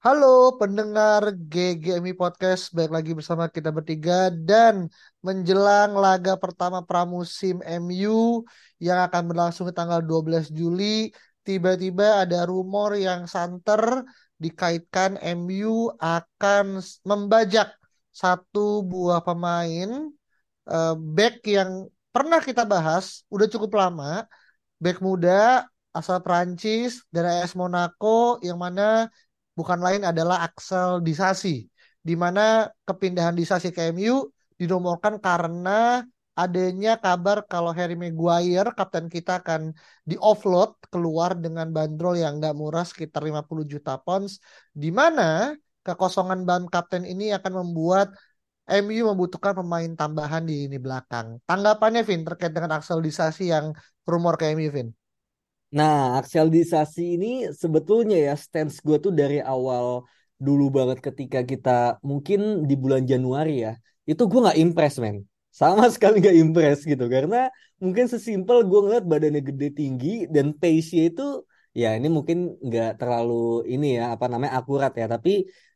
Halo pendengar GGMI Podcast, baik lagi bersama kita bertiga dan menjelang laga pertama pramusim MU yang akan berlangsung di tanggal 12 Juli, tiba-tiba ada rumor yang santer dikaitkan MU akan membajak satu buah pemain uh, back yang pernah kita bahas, udah cukup lama, back muda asal Prancis dari AS Monaco yang mana bukan lain adalah Axel Disasi di mana kepindahan Disasi ke MU dinomorkan karena adanya kabar kalau Harry Maguire kapten kita akan di offload keluar dengan bandrol yang nggak murah sekitar 50 juta pounds di mana kekosongan ban kapten ini akan membuat MU membutuhkan pemain tambahan di ini belakang. Tanggapannya Vin terkait dengan Axel Disasi yang rumor ke MU Vin? Nah, akseldisasi ini sebetulnya ya stance gue tuh dari awal dulu banget ketika kita mungkin di bulan Januari ya, itu gue nggak impress men, sama sekali nggak impress gitu. Karena mungkin sesimpel gue ngeliat badannya gede tinggi dan pace-nya itu ya ini mungkin nggak terlalu ini ya apa namanya akurat ya, tapi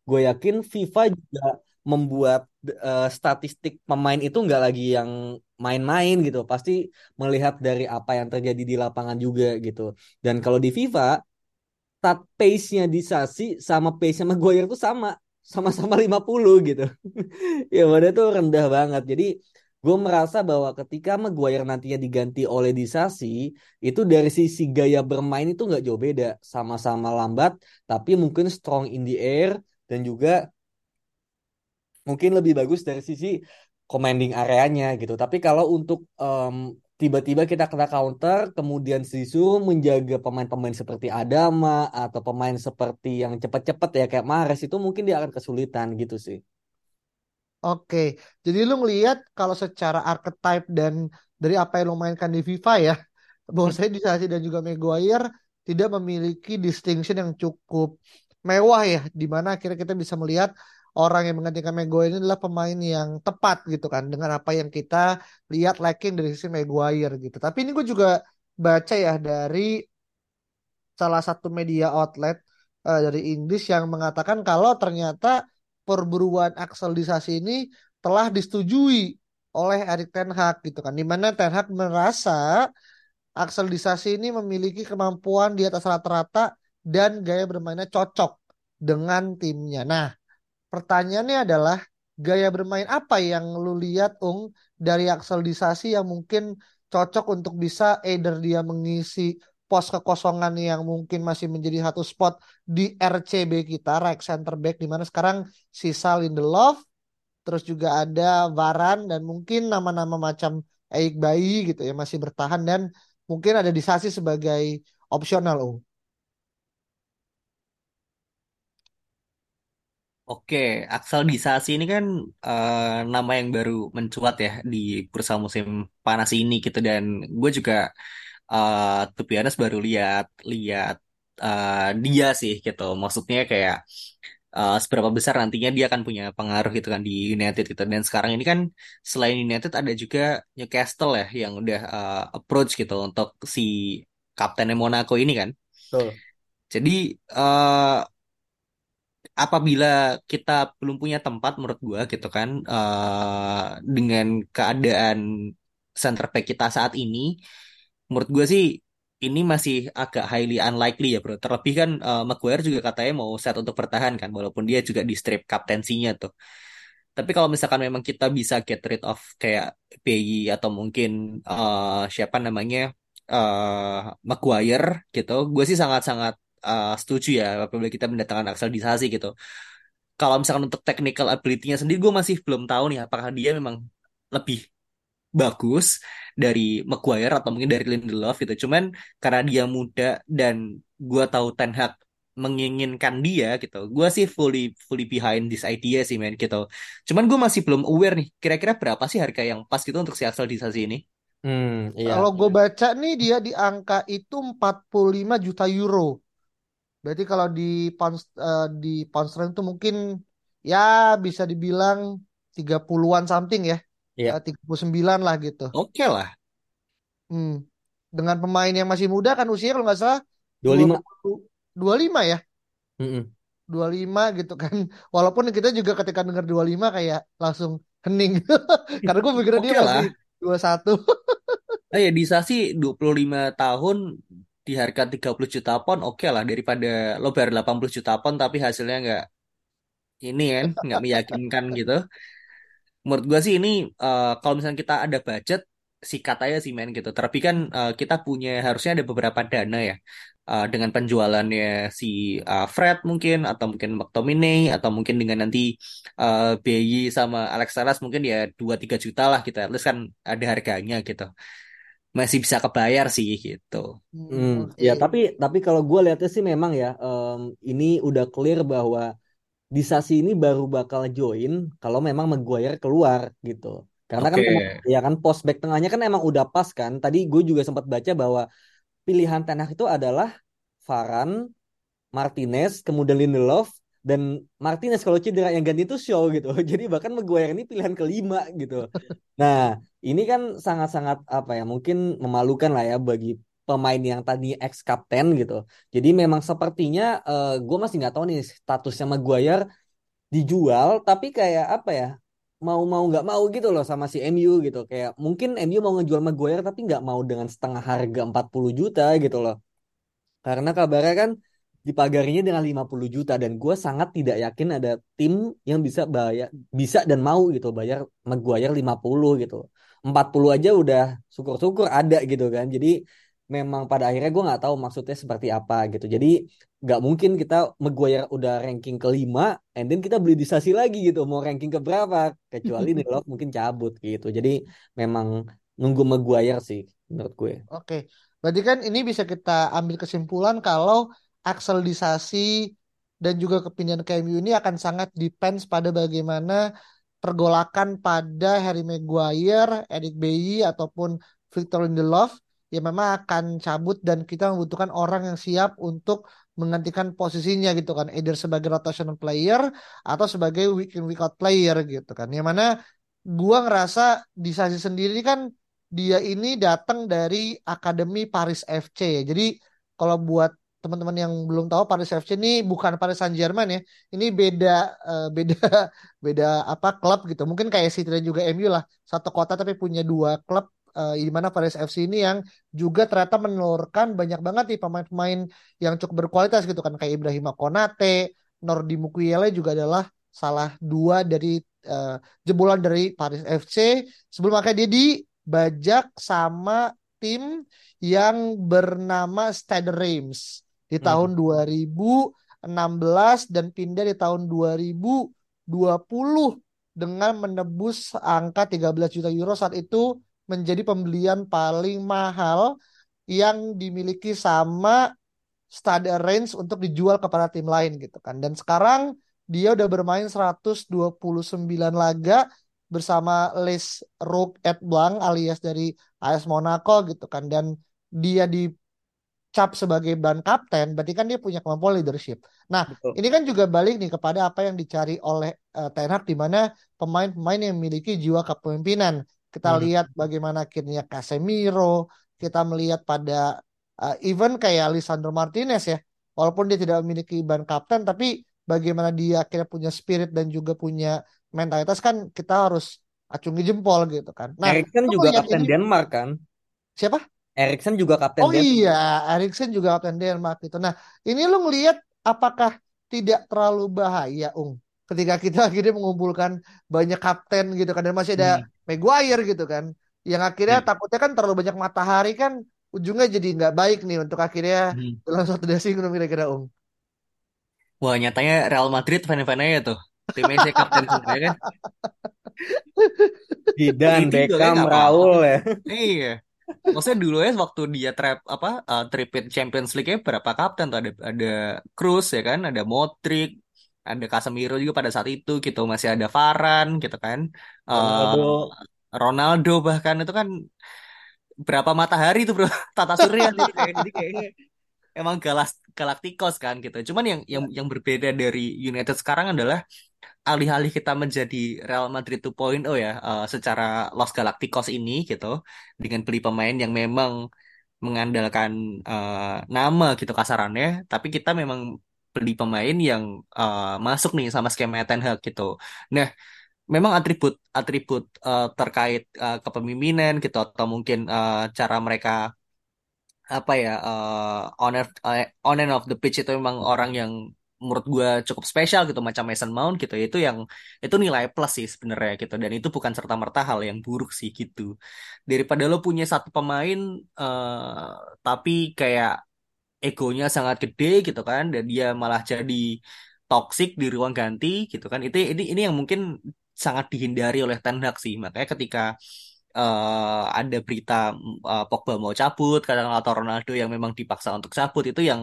gue yakin FIFA juga membuat uh, statistik pemain itu nggak lagi yang main-main gitu. Pasti melihat dari apa yang terjadi di lapangan juga gitu. Dan kalau di FIFA stat pace-nya di Sasi sama pace-nya Maguire tuh sama sama-sama 50 gitu. Ya mana tuh rendah banget. Jadi gue merasa bahwa ketika Maguire nantinya diganti oleh Disasi itu dari sisi gaya bermain itu nggak jauh beda. Sama-sama lambat tapi mungkin strong in the air dan juga mungkin lebih bagus dari sisi commanding areanya gitu. Tapi kalau untuk um, tiba-tiba kita kena counter, kemudian disuruh menjaga pemain-pemain seperti Adama atau pemain seperti yang cepat-cepat ya kayak Mares itu mungkin dia akan kesulitan gitu sih. Oke, jadi lu ngelihat kalau secara archetype dan dari apa yang lu mainkan di FIFA ya, saya di dan juga Maguire tidak memiliki distinction yang cukup mewah ya, di mana akhirnya kita bisa melihat orang yang menggantikan Maguire ini adalah pemain yang tepat gitu kan dengan apa yang kita lihat lacking dari sisi Maguire gitu. Tapi ini gue juga baca ya dari salah satu media outlet uh, dari Inggris yang mengatakan kalau ternyata perburuan akselisasi ini telah disetujui oleh Erik Ten Hag gitu kan. Di mana Ten Hag merasa akselisasi ini memiliki kemampuan di atas rata-rata dan gaya bermainnya cocok dengan timnya. Nah, Pertanyaannya adalah gaya bermain apa yang lu lihat Ung dari Axel Disasi yang mungkin cocok untuk bisa either dia mengisi pos kekosongan yang mungkin masih menjadi satu spot di RCB kita right center back di mana sekarang sisa Lindelof terus juga ada Varan dan mungkin nama-nama macam Eik Bayi gitu ya masih bertahan dan mungkin ada Disasi sebagai opsional Ung. Oke, Axel Disasi ini kan uh, nama yang baru mencuat ya di bursa musim panas ini gitu dan gue juga uh, to be baru lihat lihat uh, dia sih gitu. Maksudnya kayak uh, seberapa besar nantinya dia akan punya pengaruh gitu kan di United gitu dan sekarang ini kan selain United ada juga Newcastle ya yang udah uh, approach gitu untuk si kapten Monaco ini kan. Tuh. Jadi uh, apabila kita belum punya tempat menurut gua gitu kan uh, dengan keadaan center back kita saat ini menurut gua sih ini masih agak highly unlikely ya bro. Terlebih kan uh, Maguire juga katanya mau set untuk bertahan kan walaupun dia juga di strip kaptensinya tuh. Tapi kalau misalkan memang kita bisa get rid of kayak PI atau mungkin uh, siapa namanya uh, Maguire gitu gue sih sangat-sangat uh, setuju ya apabila kita mendatangkan Axel Disasi gitu. Kalau misalkan untuk technical ability-nya sendiri gue masih belum tahu nih apakah dia memang lebih bagus dari Maguire atau mungkin dari Lindelof gitu. Cuman karena dia muda dan gua tahu Ten Hag menginginkan dia gitu. Gua sih fully fully behind this idea sih men gitu. Cuman gue masih belum aware nih. Kira-kira berapa sih harga yang pas gitu untuk si Axel Disasi ini? Hmm, iya. Kalau gue baca nih dia di angka itu 45 juta euro. Berarti kalau di pound eh, di pound sterling itu mungkin ya bisa dibilang 30-an something ya. Iya. Eh, 39 lah gitu. Oke lah. Hmm. Dengan pemain yang masih muda kan usia kalau nggak salah 25. 20 25 ya. Mm-mm. 25 gitu kan. Walaupun kita juga ketika dengar 25 kayak langsung hening. Karena gue pikir dia Oke lah. masih 21. Oh ya Disasi 25 tahun di harga 30 juta pon oke lah daripada lo bayar 80 juta pon tapi hasilnya nggak ini kan nggak meyakinkan gitu. Menurut gua sih ini eh, kalau misalnya kita ada budget sikat aja sih men gitu. Tapi kan eh, kita punya harusnya ada beberapa dana ya Eh, dengan penjualannya si eh, Fred mungkin atau mungkin McTominay atau mungkin dengan nanti uh, sama Alex Telles mungkin ya 2-3 juta lah gitu. At least kan ada harganya gitu. Masih bisa kebayar sih gitu. Hmm, Hmm, oke. ya tapi tapi kalau gue lihatnya sih memang ya em, ini udah clear bahwa Disasi ini baru bakal join kalau memang Maguire keluar gitu. Karena kan Oke. emang- ya kan post back tengahnya kan emang udah pas kan. Tadi gue juga sempat baca bahwa pilihan Ten Hag itu adalah Varane, Martinez, kemudian Lindelof dan Martinez kalau cedera yang ganti itu Shaw gitu. Jadi bahkan Maguire ini pilihan kelima gitu. Nah, ini kan sangat-sangat apa ya? Mungkin memalukan lah ya bagi pemain yang tadi ex kapten gitu. Jadi memang sepertinya gue masih nggak tahu nih statusnya Maguire dijual, tapi kayak apa ya? Mau mau nggak mau gitu loh sama si MU gitu. Kayak mungkin MU mau ngejual Maguire tapi nggak mau dengan setengah harga 40 juta gitu loh. Karena kabarnya kan dipagarinya dengan 50 juta dan gue sangat tidak yakin ada tim yang bisa bayar bisa dan mau gitu bayar Maguire 50 gitu. 40 aja udah syukur-syukur ada gitu kan. Jadi memang pada akhirnya gue nggak tahu maksudnya seperti apa gitu. Jadi nggak mungkin kita Maguire udah ranking kelima, and then kita beli Disasi lagi gitu. Mau ranking ke berapa? Kecuali Lindelof mungkin cabut gitu. Jadi memang nunggu Maguire sih menurut gue. Oke, berarti kan ini bisa kita ambil kesimpulan kalau akselisasi dan juga kepindahan ke MU ini akan sangat depends pada bagaimana pergolakan pada Harry Maguire, Eric Bailly ataupun Victor Lindelof yang memang akan cabut dan kita membutuhkan orang yang siap untuk menggantikan posisinya gitu kan, either sebagai rotational player atau sebagai week in week out player gitu kan. Yang mana gua ngerasa di Sasi sendiri kan dia ini datang dari Akademi Paris FC ya. Jadi kalau buat teman-teman yang belum tahu Paris FC ini bukan Paris Saint-Germain ya. Ini beda eh, beda beda apa klub gitu. Mungkin kayak City dan juga MU lah. Satu kota tapi punya dua klub eh, di mana Paris FC ini yang juga ternyata menelurkan banyak banget nih pemain-pemain yang cukup berkualitas gitu kan kayak Ibrahima Konate, Nordi Mukiele juga adalah salah dua dari eh, jebolan dari Paris FC sebelum akhirnya dia dibajak sama tim yang bernama Stade Reims di Hmm. tahun 2016 dan pindah di tahun 2020 dengan menebus angka 13 juta euro saat itu menjadi pembelian paling mahal yang dimiliki sama Stade Reims untuk dijual kepada tim lain gitu kan. Dan sekarang dia udah bermain 129 laga bersama Les Roux et Blanc alias dari AS Monaco gitu kan. Dan dia dicap sebagai ban kapten, berarti kan dia punya kemampuan leadership. Nah, Betul. ini kan juga balik nih kepada apa yang dicari oleh eh, Ten Hag di mana pemain-pemain yang memiliki jiwa kepemimpinan. Kita Hmm. lihat bagaimana akhirnya Casemiro, kita melihat pada uh, even kayak Lisandro Martinez ya walaupun dia tidak memiliki ban kapten tapi bagaimana dia akhirnya punya spirit dan juga punya mentalitas kan kita harus acungi jempol gitu kan nah Eriksen lu juga kapten ini Denmark kan? siapa Eriksen juga kapten oh Denmark. iya Eriksen juga kapten Denmark gitu nah ini lu ngelihat apakah tidak terlalu bahaya Ung ketika kita akhirnya mengumpulkan banyak kapten gitu kan dan masih ada Hmm. Maguire gitu kan yang akhirnya Ya. takutnya kan terlalu banyak matahari kan ujungnya jadi nggak baik nih untuk akhirnya Hmm. dalam satu dressing room kira-kira Ung Wah, nyatanya Real Madrid fan-fan aja tuh. Timnya saya kapten semua ya kan. Zidane, Itu Beckham, apa-apa. Raul ya. Iya. Maksudnya dulu ya waktu dia trap apa uh, tripit Champions League berapa kapten tuh ada ada Kroos ya kan, ada Modric, ada Casemiro juga pada saat itu gitu, masih ada Varane gitu kan. Uh, Ronaldo. Ronaldo bahkan itu kan berapa matahari tuh bro tata surya jadi kayak jadi kayaknya emang galas Galacticos kan gitu. Cuman yang yang yang berbeda dari United sekarang adalah alih-alih kita menjadi Real Madrid 2.0 ya uh, secara Los Galacticos ini gitu dengan beli pemain yang memang mengandalkan uh, nama gitu kasarannya, tapi kita memang beli pemain yang uh, masuk nih sama skema Ten Hag gitu. Nah, memang atribut atribut uh, terkait uh, kepemimpinan gitu atau mungkin uh, cara mereka apa ya uh, on uh, on and off the pitch itu memang orang yang menurut gue cukup spesial gitu macam Mason Mount gitu itu yang itu nilai plus sih sebenarnya gitu. Dan itu bukan serta merta hal yang buruk sih gitu. Daripada lo punya satu pemain uh, tapi kayak egonya sangat gede gitu kan dan dia malah jadi toxic di ruang ganti gitu kan itu ini ini yang mungkin sangat dihindari oleh Ten Hag sih. Makanya ketika uh, ada berita uh, Pogba mau cabut kadang atau Ronaldo yang memang dipaksa untuk cabut itu yang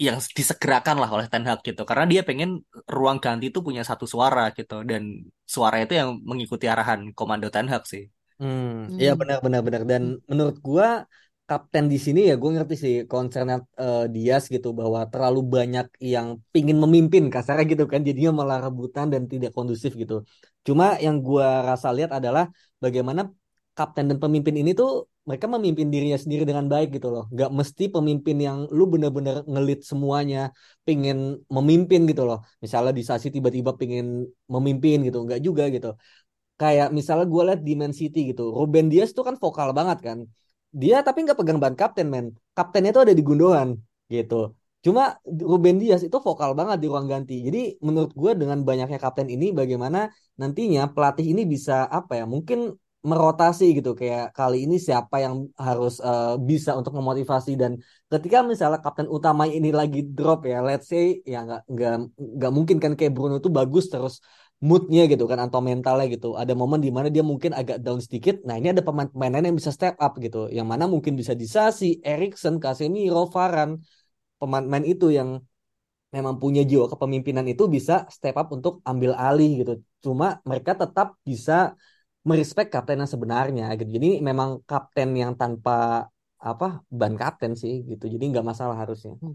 yang disegerakan lah oleh Ten Hag gitu. Karena dia pengen ruang ganti itu punya satu suara gitu. Dan suara itu yang mengikuti arahan komando Ten Hag sih. Hmm, iya benar benar benar. Dan menurut gua kapten di sini ya gue ngerti sih concernnya uh, Dias gitu bahwa terlalu banyak yang pingin memimpin kasarnya gitu kan. Jadinya malah rebutan dan tidak kondusif gitu. Cuma yang gua rasa lihat adalah bagaimana kapten dan pemimpin ini tuh mereka memimpin dirinya sendiri dengan baik gitu loh. Gak mesti pemimpin yang lu bener-bener ngelit semuanya, pingin memimpin gitu loh. Misalnya di Sasi tiba-tiba pingin memimpin gitu, nggak juga gitu. Kayak misalnya gue liat di Man City gitu, Ruben Dias tuh kan vokal banget kan. Dia tapi nggak pegang ban kapten men. Kaptennya tuh ada di Gundogan gitu. Cuma Ruben Dias itu vokal banget di ruang ganti. Jadi menurut gue dengan banyaknya kapten ini bagaimana nantinya pelatih ini bisa apa ya? Mungkin merotasi gitu kayak kali ini siapa yang harus uh, bisa untuk memotivasi. Dan ketika misalnya kapten utama ini lagi drop ya let's say ya nggak nggak nggak mungkin kan kayak Bruno tuh bagus terus moodnya gitu kan atau mentalnya gitu. Ada momen di mana dia mungkin agak down sedikit nah ini ada pemain-pemain yang bisa step up gitu. Yang mana mungkin bisa disasi Erikson Casemiro Varane pemain-pemain itu yang memang punya jiwa kepemimpinan itu bisa step up untuk ambil alih gitu. Cuma mereka tetap bisa merespek kapten yang sebenarnya gitu. Jadi memang kapten yang tanpa apa ban kapten sih gitu. Jadi nggak masalah harusnya. Hmm.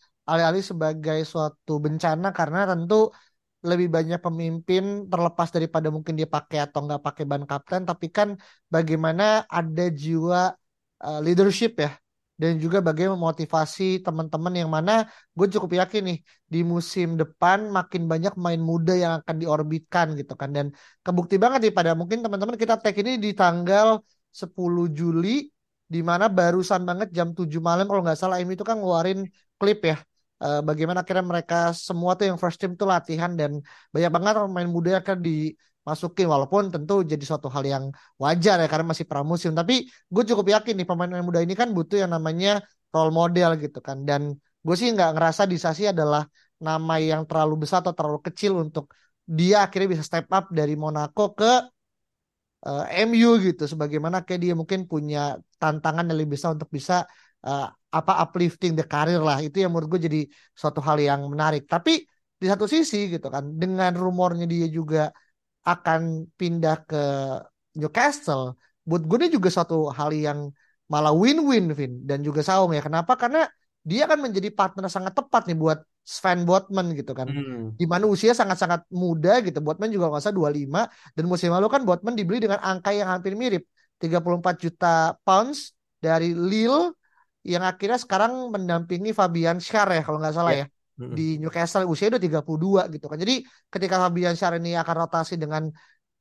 Alih-alih sebagai suatu bencana karena tentu lebih banyak pemimpin terlepas daripada mungkin dia pakai atau nggak pakai ban kapten tapi kan bagaimana ada jiwa uh, leadership ya dan juga bagaimana memotivasi teman-teman yang mana gue cukup yakin nih di musim depan makin banyak main muda yang akan diorbitkan gitu kan dan kebukti banget nih pada mungkin teman-teman kita tag ini di tanggal 10 Juli Di mana barusan banget jam 7 malam kalau nggak salah MU itu kan ngeluarin klip ya. Eh, bagaimana akhirnya mereka semua tuh yang first team tuh latihan dan banyak banget pemain muda yang akan dimasukin walaupun tentu jadi suatu hal yang wajar ya karena masih pramusim. Tapi gue cukup yakin nih pemain-pemain muda ini kan butuh yang namanya role model gitu kan. Dan gue sih nggak ngerasa Disasi adalah nama yang terlalu besar atau terlalu kecil untuk dia akhirnya bisa step up dari Monaco ke uh, eh, MU gitu sebagaimana kayak dia mungkin punya tantangan yang lebih besar untuk bisa uh, apa uplifting the career lah itu yang menurut gue jadi suatu hal yang menarik tapi di satu sisi gitu kan dengan rumornya dia juga akan pindah ke Newcastle buat gue ini juga suatu hal yang malah win-win Vin dan juga Saung ya kenapa karena dia akan menjadi partner sangat tepat nih buat Sven Botman gitu kan. Hmm. Di mana usia sangat-sangat muda gitu. Botman juga nggak usah 25 dan musim lalu kan Botman dibeli dengan angka yang hampir mirip 34 juta pounds dari Lille yang akhirnya sekarang mendampingi Fabian Schär ya kalau nggak salah yeah. ya. Hmm. Di Newcastle usia udah 32 gitu kan. Jadi ketika Fabian Schär ini akan rotasi dengan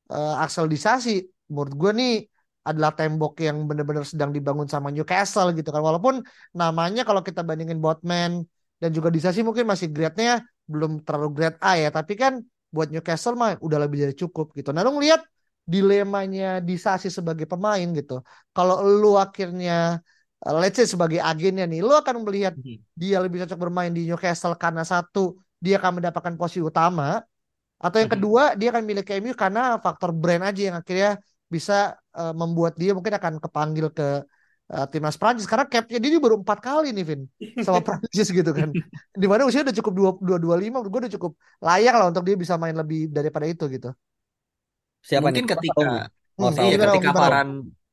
uh, Axel Disasi menurut gue nih adalah tembok yang benar-benar sedang dibangun sama Newcastle gitu kan. Walaupun namanya kalau kita bandingin Botman dan juga Disasi mungkin masih grade-nya belum terlalu grade A ya, tapi kan buat Newcastle mah udah lebih dari cukup gitu. Nah, lu ngeliat dilemanya Disasi sebagai pemain gitu. Kalau lu akhirnya let's say sebagai agennya nih, lu akan melihat hmm. dia lebih cocok bermain di Newcastle karena satu dia akan mendapatkan posisi utama atau yang hmm. kedua dia akan milih ke MU karena faktor brand aja yang akhirnya bisa uh, membuat dia mungkin akan kepanggil ke uh, timnas Prancis karena capnya dia baru empat kali nih Vin sama Prancis gitu kan di mana usia udah cukup dua dua dua lima gue udah cukup layak lah untuk dia bisa main lebih daripada itu gitu siapa mungkin nih? ketika oh, hmm, iya, ketika Paran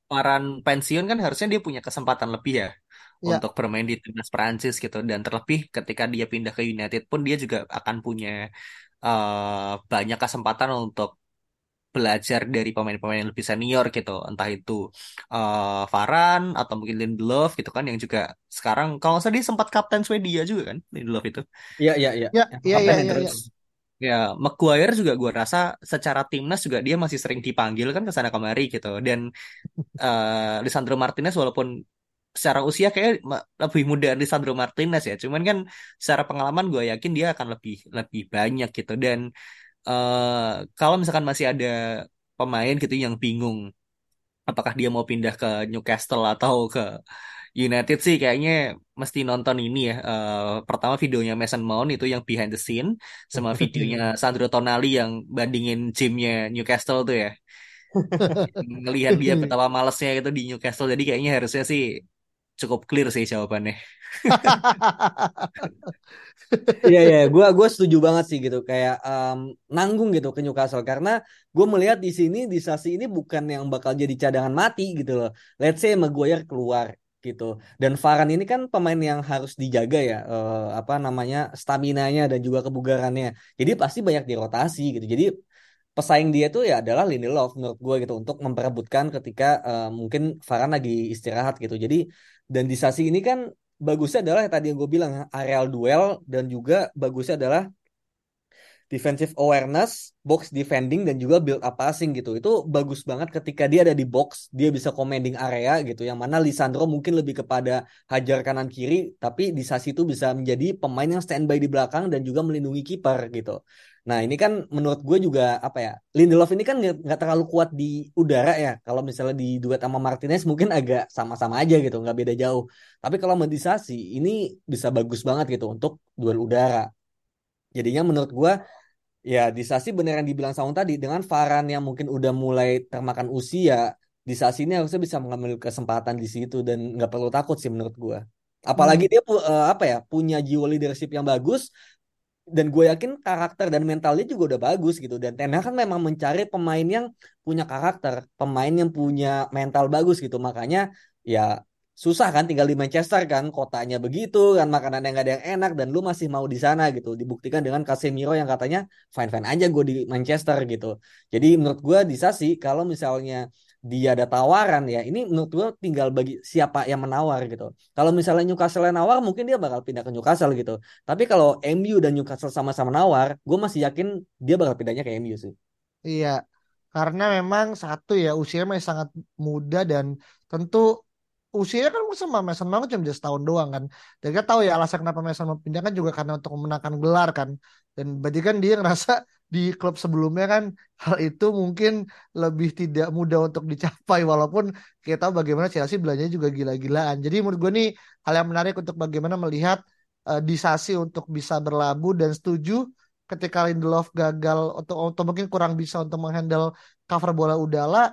Paran pensiun kan harusnya dia punya kesempatan lebih ya ya. untuk bermain di timnas Prancis gitu. Dan terlebih ketika dia pindah ke United pun dia juga akan punya uh, banyak kesempatan untuk belajar dari pemain-pemain yang lebih senior gitu. Entah itu uh, Varan atau mungkin Lindelof gitu kan yang juga sekarang kalau nggak salah dia sempat kapten Swedia juga kan Lindelof itu. Iya iya iya iya iya iya, iya, iya. Ya, Maguire juga gue rasa secara timnas juga dia masih sering dipanggil kan ke sana kemari gitu. Dan uh, Lisandro Martinez walaupun secara usia kayak lebih muda Lisandro Martinez ya. Cuman kan secara pengalaman gue yakin dia akan lebih lebih banyak gitu. Dan uh, kalau misalkan masih ada pemain gitu yang bingung apakah dia mau pindah ke Newcastle atau ke United sih kayaknya mesti nonton ini ya. Uh, pertama videonya Mason Mount itu yang behind the scene sama videonya Sandro Tonali yang bandingin gymnya Newcastle tuh ya. Ngelihat dia betapa malesnya itu di Newcastle jadi kayaknya harusnya sih cukup clear sih jawabannya. Iya iya, gue gue setuju banget sih gitu kayak um, nanggung gitu ke Newcastle karena gue melihat di sini di Sasi ini bukan yang bakal jadi cadangan mati gitu loh. Let's say Maguire keluar gitu dan Varane ini kan pemain yang harus dijaga ya uh, apa namanya stamina-nya dan juga kebugarannya. Jadi pasti banyak dirotasi gitu. Jadi pesaing dia tuh ya adalah Lindelof menurut gue gitu untuk memperebutkan ketika uh, mungkin Varane lagi istirahat gitu. Jadi dan di Sasi ini kan bagusnya adalah tadi yang gue bilang areal duel dan juga bagusnya adalah defensive awareness, box defending dan juga build up passing gitu. Itu bagus banget ketika dia ada di box, dia bisa commanding area gitu. Yang mana Lisandro mungkin lebih kepada hajar kanan kiri, tapi di Sasi itu bisa menjadi pemain yang standby di belakang dan juga melindungi kiper gitu. Nah ini kan menurut gue juga apa ya Lindelof ini kan nggak terlalu kuat di udara ya. Kalau misalnya di duet sama Martinez mungkin agak sama-sama aja gitu, nggak beda jauh. Tapi kalau Sasi ini bisa bagus banget gitu untuk duel udara. Jadinya menurut gue ya Disasi beneran dibilang Saung tadi dengan Varan yang mungkin udah mulai termakan usia, Disasi ini harusnya bisa mengambil kesempatan di situ dan nggak perlu takut sih menurut gue. Apalagi hmm. dia uh, apa ya punya jiwa leadership yang bagus dan gue yakin karakter dan mentalnya juga udah bagus gitu dan Ten Hag kan memang mencari pemain yang punya karakter, pemain yang punya mental bagus gitu makanya ya susah kan tinggal di Manchester kan kotanya begitu kan makanan yang gak ada yang enak dan lu masih mau di sana gitu. Dibuktikan dengan Casemiro yang katanya fine fine aja gue di Manchester gitu. Jadi menurut gue bisa sih kalau misalnya dia ada tawaran ya ini menurut gue tinggal bagi siapa yang menawar gitu. Kalau misalnya Newcastle yang nawar mungkin dia bakal pindah ke Newcastle gitu. Tapi kalau MU dan Newcastle sama-sama nawar gue masih yakin dia bakal pindahnya ke MU sih. Iya karena memang satu ya usianya masih sangat muda dan tentu usianya kan sama Mason Mount cuma setahun doang kan. Dan kita tahu ya alasan kenapa Mason Mount pindah kan juga karena untuk memenangkan gelar kan. Dan berarti kan dia ngerasa di klub sebelumnya kan hal itu mungkin lebih tidak mudah untuk dicapai walaupun kita tahu bagaimana Chelsea belanjanya juga gila-gilaan. Jadi menurut gue nih hal yang menarik untuk bagaimana melihat uh, Disasi untuk bisa berlabuh dan setuju ketika Lindelof gagal atau, atau mungkin kurang bisa untuk menghandle cover bola udara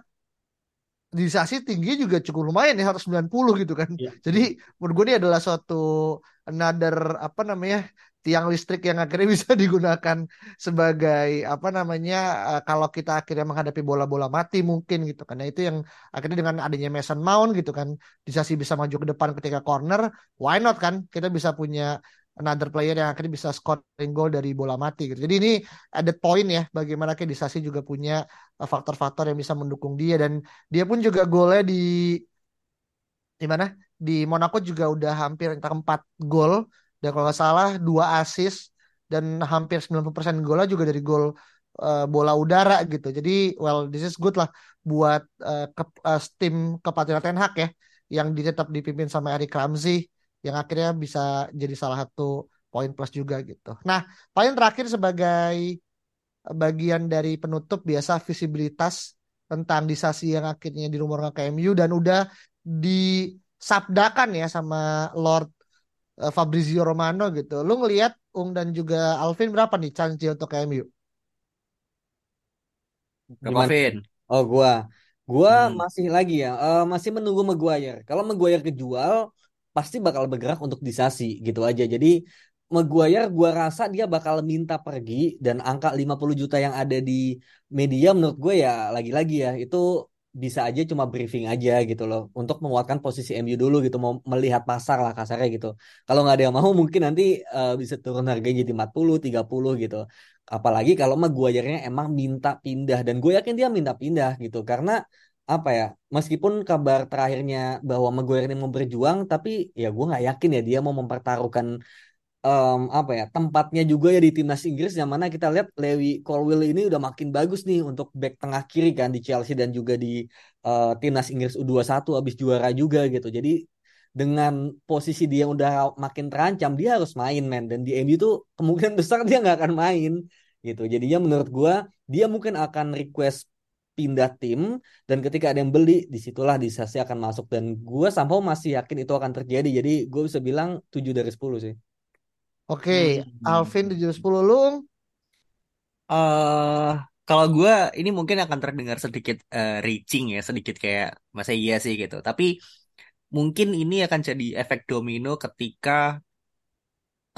Disasi tinggi juga cukup lumayan ya 190 gitu kan. Ya. Jadi menurut gue ini adalah suatu another apa namanya tiang listrik yang akhirnya bisa digunakan sebagai apa namanya uh, kalau kita akhirnya menghadapi bola-bola mati mungkin gitu kan. Nah itu yang akhirnya dengan adanya Mason Mount gitu kan Disasi bisa maju ke depan ketika corner, why not kan? Kita bisa punya another player yang akhirnya bisa scoring goal dari bola mati gitu. Jadi ini ada poin ya bagaimana Kedisasi juga punya uh, faktor-faktor yang bisa mendukung dia dan dia pun juga golnya di di mana? Di Monaco juga udah hampir entah empat gol dan kalau nggak salah dua assist dan hampir 90% golnya juga dari gol uh, bola udara gitu. Jadi well this is good lah buat uh, ke, uh, tim kepatihan Ten Hag ya yang tetap dipimpin sama Eric Ramsey yang akhirnya bisa jadi salah satu poin plus juga gitu. Nah, poin terakhir sebagai bagian dari penutup biasa visibilitas tentang disasi yang akhirnya di rumor ke MU dan udah disabdakan ya sama Lord uh, Fabrizio Romano gitu. Lu ngelihat Ung dan juga Alvin berapa nih chance untuk ke MU? Alvin. Oh gua, gua hmm. masih lagi ya, uh, masih menunggu Maguire. Kalau Maguire kejual, pasti bakal bergerak untuk disasi gitu aja. Jadi Maguire gua rasa dia bakal minta pergi dan angka 50 juta yang ada di media menurut gue ya lagi-lagi ya itu bisa aja cuma briefing aja gitu loh untuk menguatkan posisi MU dulu gitu mau melihat pasar lah kasarnya gitu. Kalau nggak ada yang mau mungkin nanti uh, bisa turun harganya jadi 40 30 gitu. Apalagi kalau Maguire-nya emang minta pindah dan gue yakin dia minta pindah gitu karena apa ya meskipun kabar terakhirnya bahwa Maguire ini mau berjuang tapi ya gue nggak yakin ya dia mau mempertaruhkan um, apa ya tempatnya juga ya di timnas Inggris yang mana kita lihat Lewi Colwill ini udah makin bagus nih untuk back tengah kiri kan di Chelsea dan juga di uh, timnas Inggris U21 habis juara juga gitu. Jadi dengan posisi dia udah makin terancam dia harus main men. Dan di MU tuh kemungkinan besar dia nggak akan main gitu. Jadinya menurut gue dia mungkin akan request pindah tim dan ketika ada yang beli di situlah Disasi akan masuk. Dan gue sampai masih yakin itu akan terjadi. Jadi gue bisa bilang 7 dari 10 sih. Oke, hmm. Alvin 7 dari 10 lu? Uh, kalau gue ini mungkin akan terdengar sedikit uh, reaching ya sedikit kayak masa iya sih gitu. Tapi mungkin ini akan jadi efek domino ketika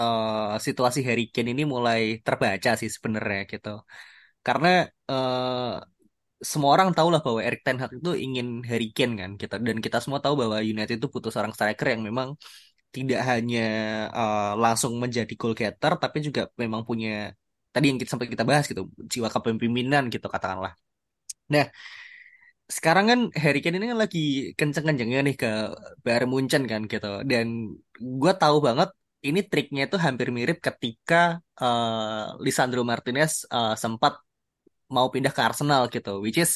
uh, situasi Harry Kane ini mulai terbaca sih sebenarnya gitu. Karena uh, semua orang tahu lah bahwa Erik Ten Hag itu ingin Harry Kane kan kita gitu. dan kita semua tahu bahwa United itu butuh seorang striker yang memang tidak hanya uh, langsung menjadi goal getter tapi juga memang punya tadi yang kita sampai kita bahas gitu jiwa kepemimpinan gitu katakanlah. Nah, sekarang kan Harry Kane ini kan lagi kenceng-kencengnya nih ke Bayern Munchen kan gitu dan gue tahu banget ini triknya itu hampir mirip ketika uh, Lisandro Martinez uh, sempat mau pindah ke Arsenal gitu which is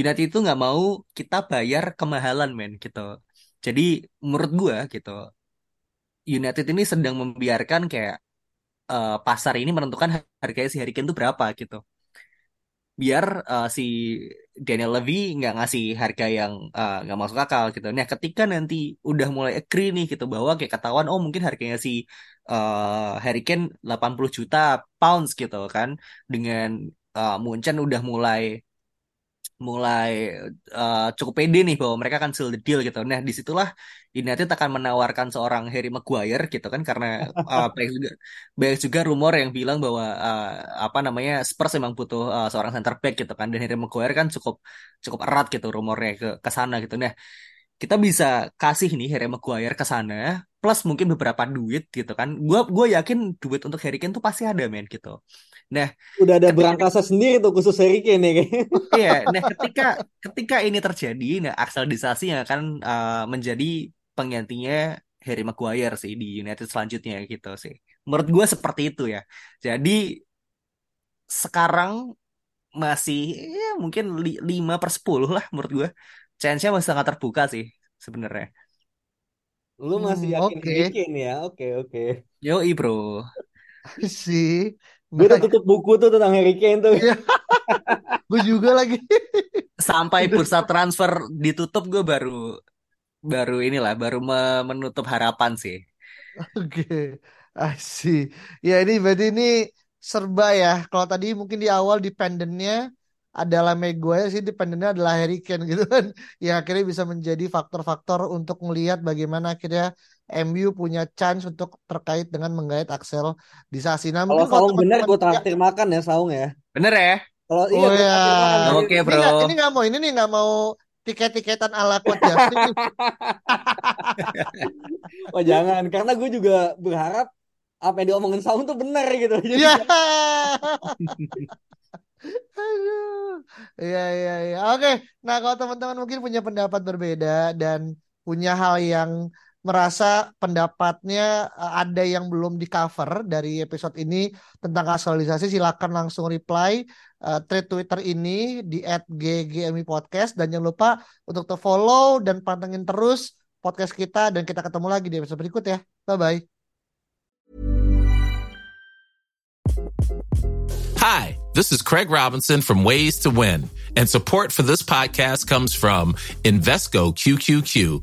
United itu nggak mau kita bayar kemahalan men gitu jadi menurut gue gitu United ini sedang membiarkan kayak uh, pasar ini menentukan harga si Harry Kane itu berapa gitu biar uh, si Daniel Levy nggak ngasih harga yang uh, nggak masuk akal gitu. Nah ketika nanti udah mulai agree nih gitu bahwa kayak ketahuan oh mungkin harganya si uh, Harry Kane 80 juta pounds gitu kan dengan uh, Munchen udah mulai mulai uh, cukup pede nih bahwa mereka akan seal the deal gitu. Nah, di situlah United akan menawarkan seorang Harry Maguire gitu kan karena uh, banyak juga banyak juga rumor yang bilang bahwa uh, apa namanya Spurs memang butuh uh, seorang center back gitu kan dan Harry Maguire kan cukup cukup erat gitu rumornya ke ke sana gitu. Nah, kita bisa kasih nih Harry Maguire ke sana plus mungkin beberapa duit gitu kan. Gua gue yakin duit untuk Harry Kane tuh pasti ada men gitu. Nah, udah ada ketika, berangkasa sendiri tuh khusus Harry Kane ya. Iya, nah ketika ketika ini terjadi, nah Axel Disasi yang akan uh, menjadi penggantinya Harry Maguire sih di United selanjutnya gitu sih. Menurut gue seperti itu ya. Jadi sekarang masih ya mungkin 5 per 10 lah menurut gue. Chance-nya masih sangat terbuka sih sebenarnya. Lu masih Hmm, yakin. Harry Kane ya? Oke, oke. Yoi bro. sih. Gue udah tutup buku tuh tentang Harry Kane tuh. Iya. gue juga lagi. Sampai bursa transfer ditutup gue baru baru inilah baru me- menutup harapan sih. Oke, see. Ya ini berarti ini serba ya. Kalau tadi mungkin di awal dependennya adalah Maguire sih dependennya adalah Harry Kane gitu kan. Yang akhirnya bisa menjadi faktor-faktor untuk melihat bagaimana akhirnya MU punya chance untuk terkait dengan menggait Axel di Sasi. Nah Kalau Saung bener gue ya, traktir makan ya Saung ya. Bener ya? Kalau iya oh gue ya, Oke ini bro. nggak ini nggak mau ini nih nggak mau tiket-tiketan ala Justin nih. Oh jangan, karena gue juga berharap apa yang diomongin Saung tuh benar gitu. Jadi Ya. jangan- Aduh. Iya, iya, iya. Oke. Nah, kalau teman-teman mungkin punya pendapat berbeda dan punya hal yang merasa pendapatnya eh, ada yang belum di cover dari episode ini tentang aktualisasi, silakan langsung reply eh, thread Twitter ini di @ggmi podcast dan jangan lupa untuk te follow dan pantengin terus podcast kita dan kita ketemu lagi di episode berikut ya. Bye bye. Hi, this is Craig Robinson from Ways to Win, and support for this podcast comes from Invesco QQQ,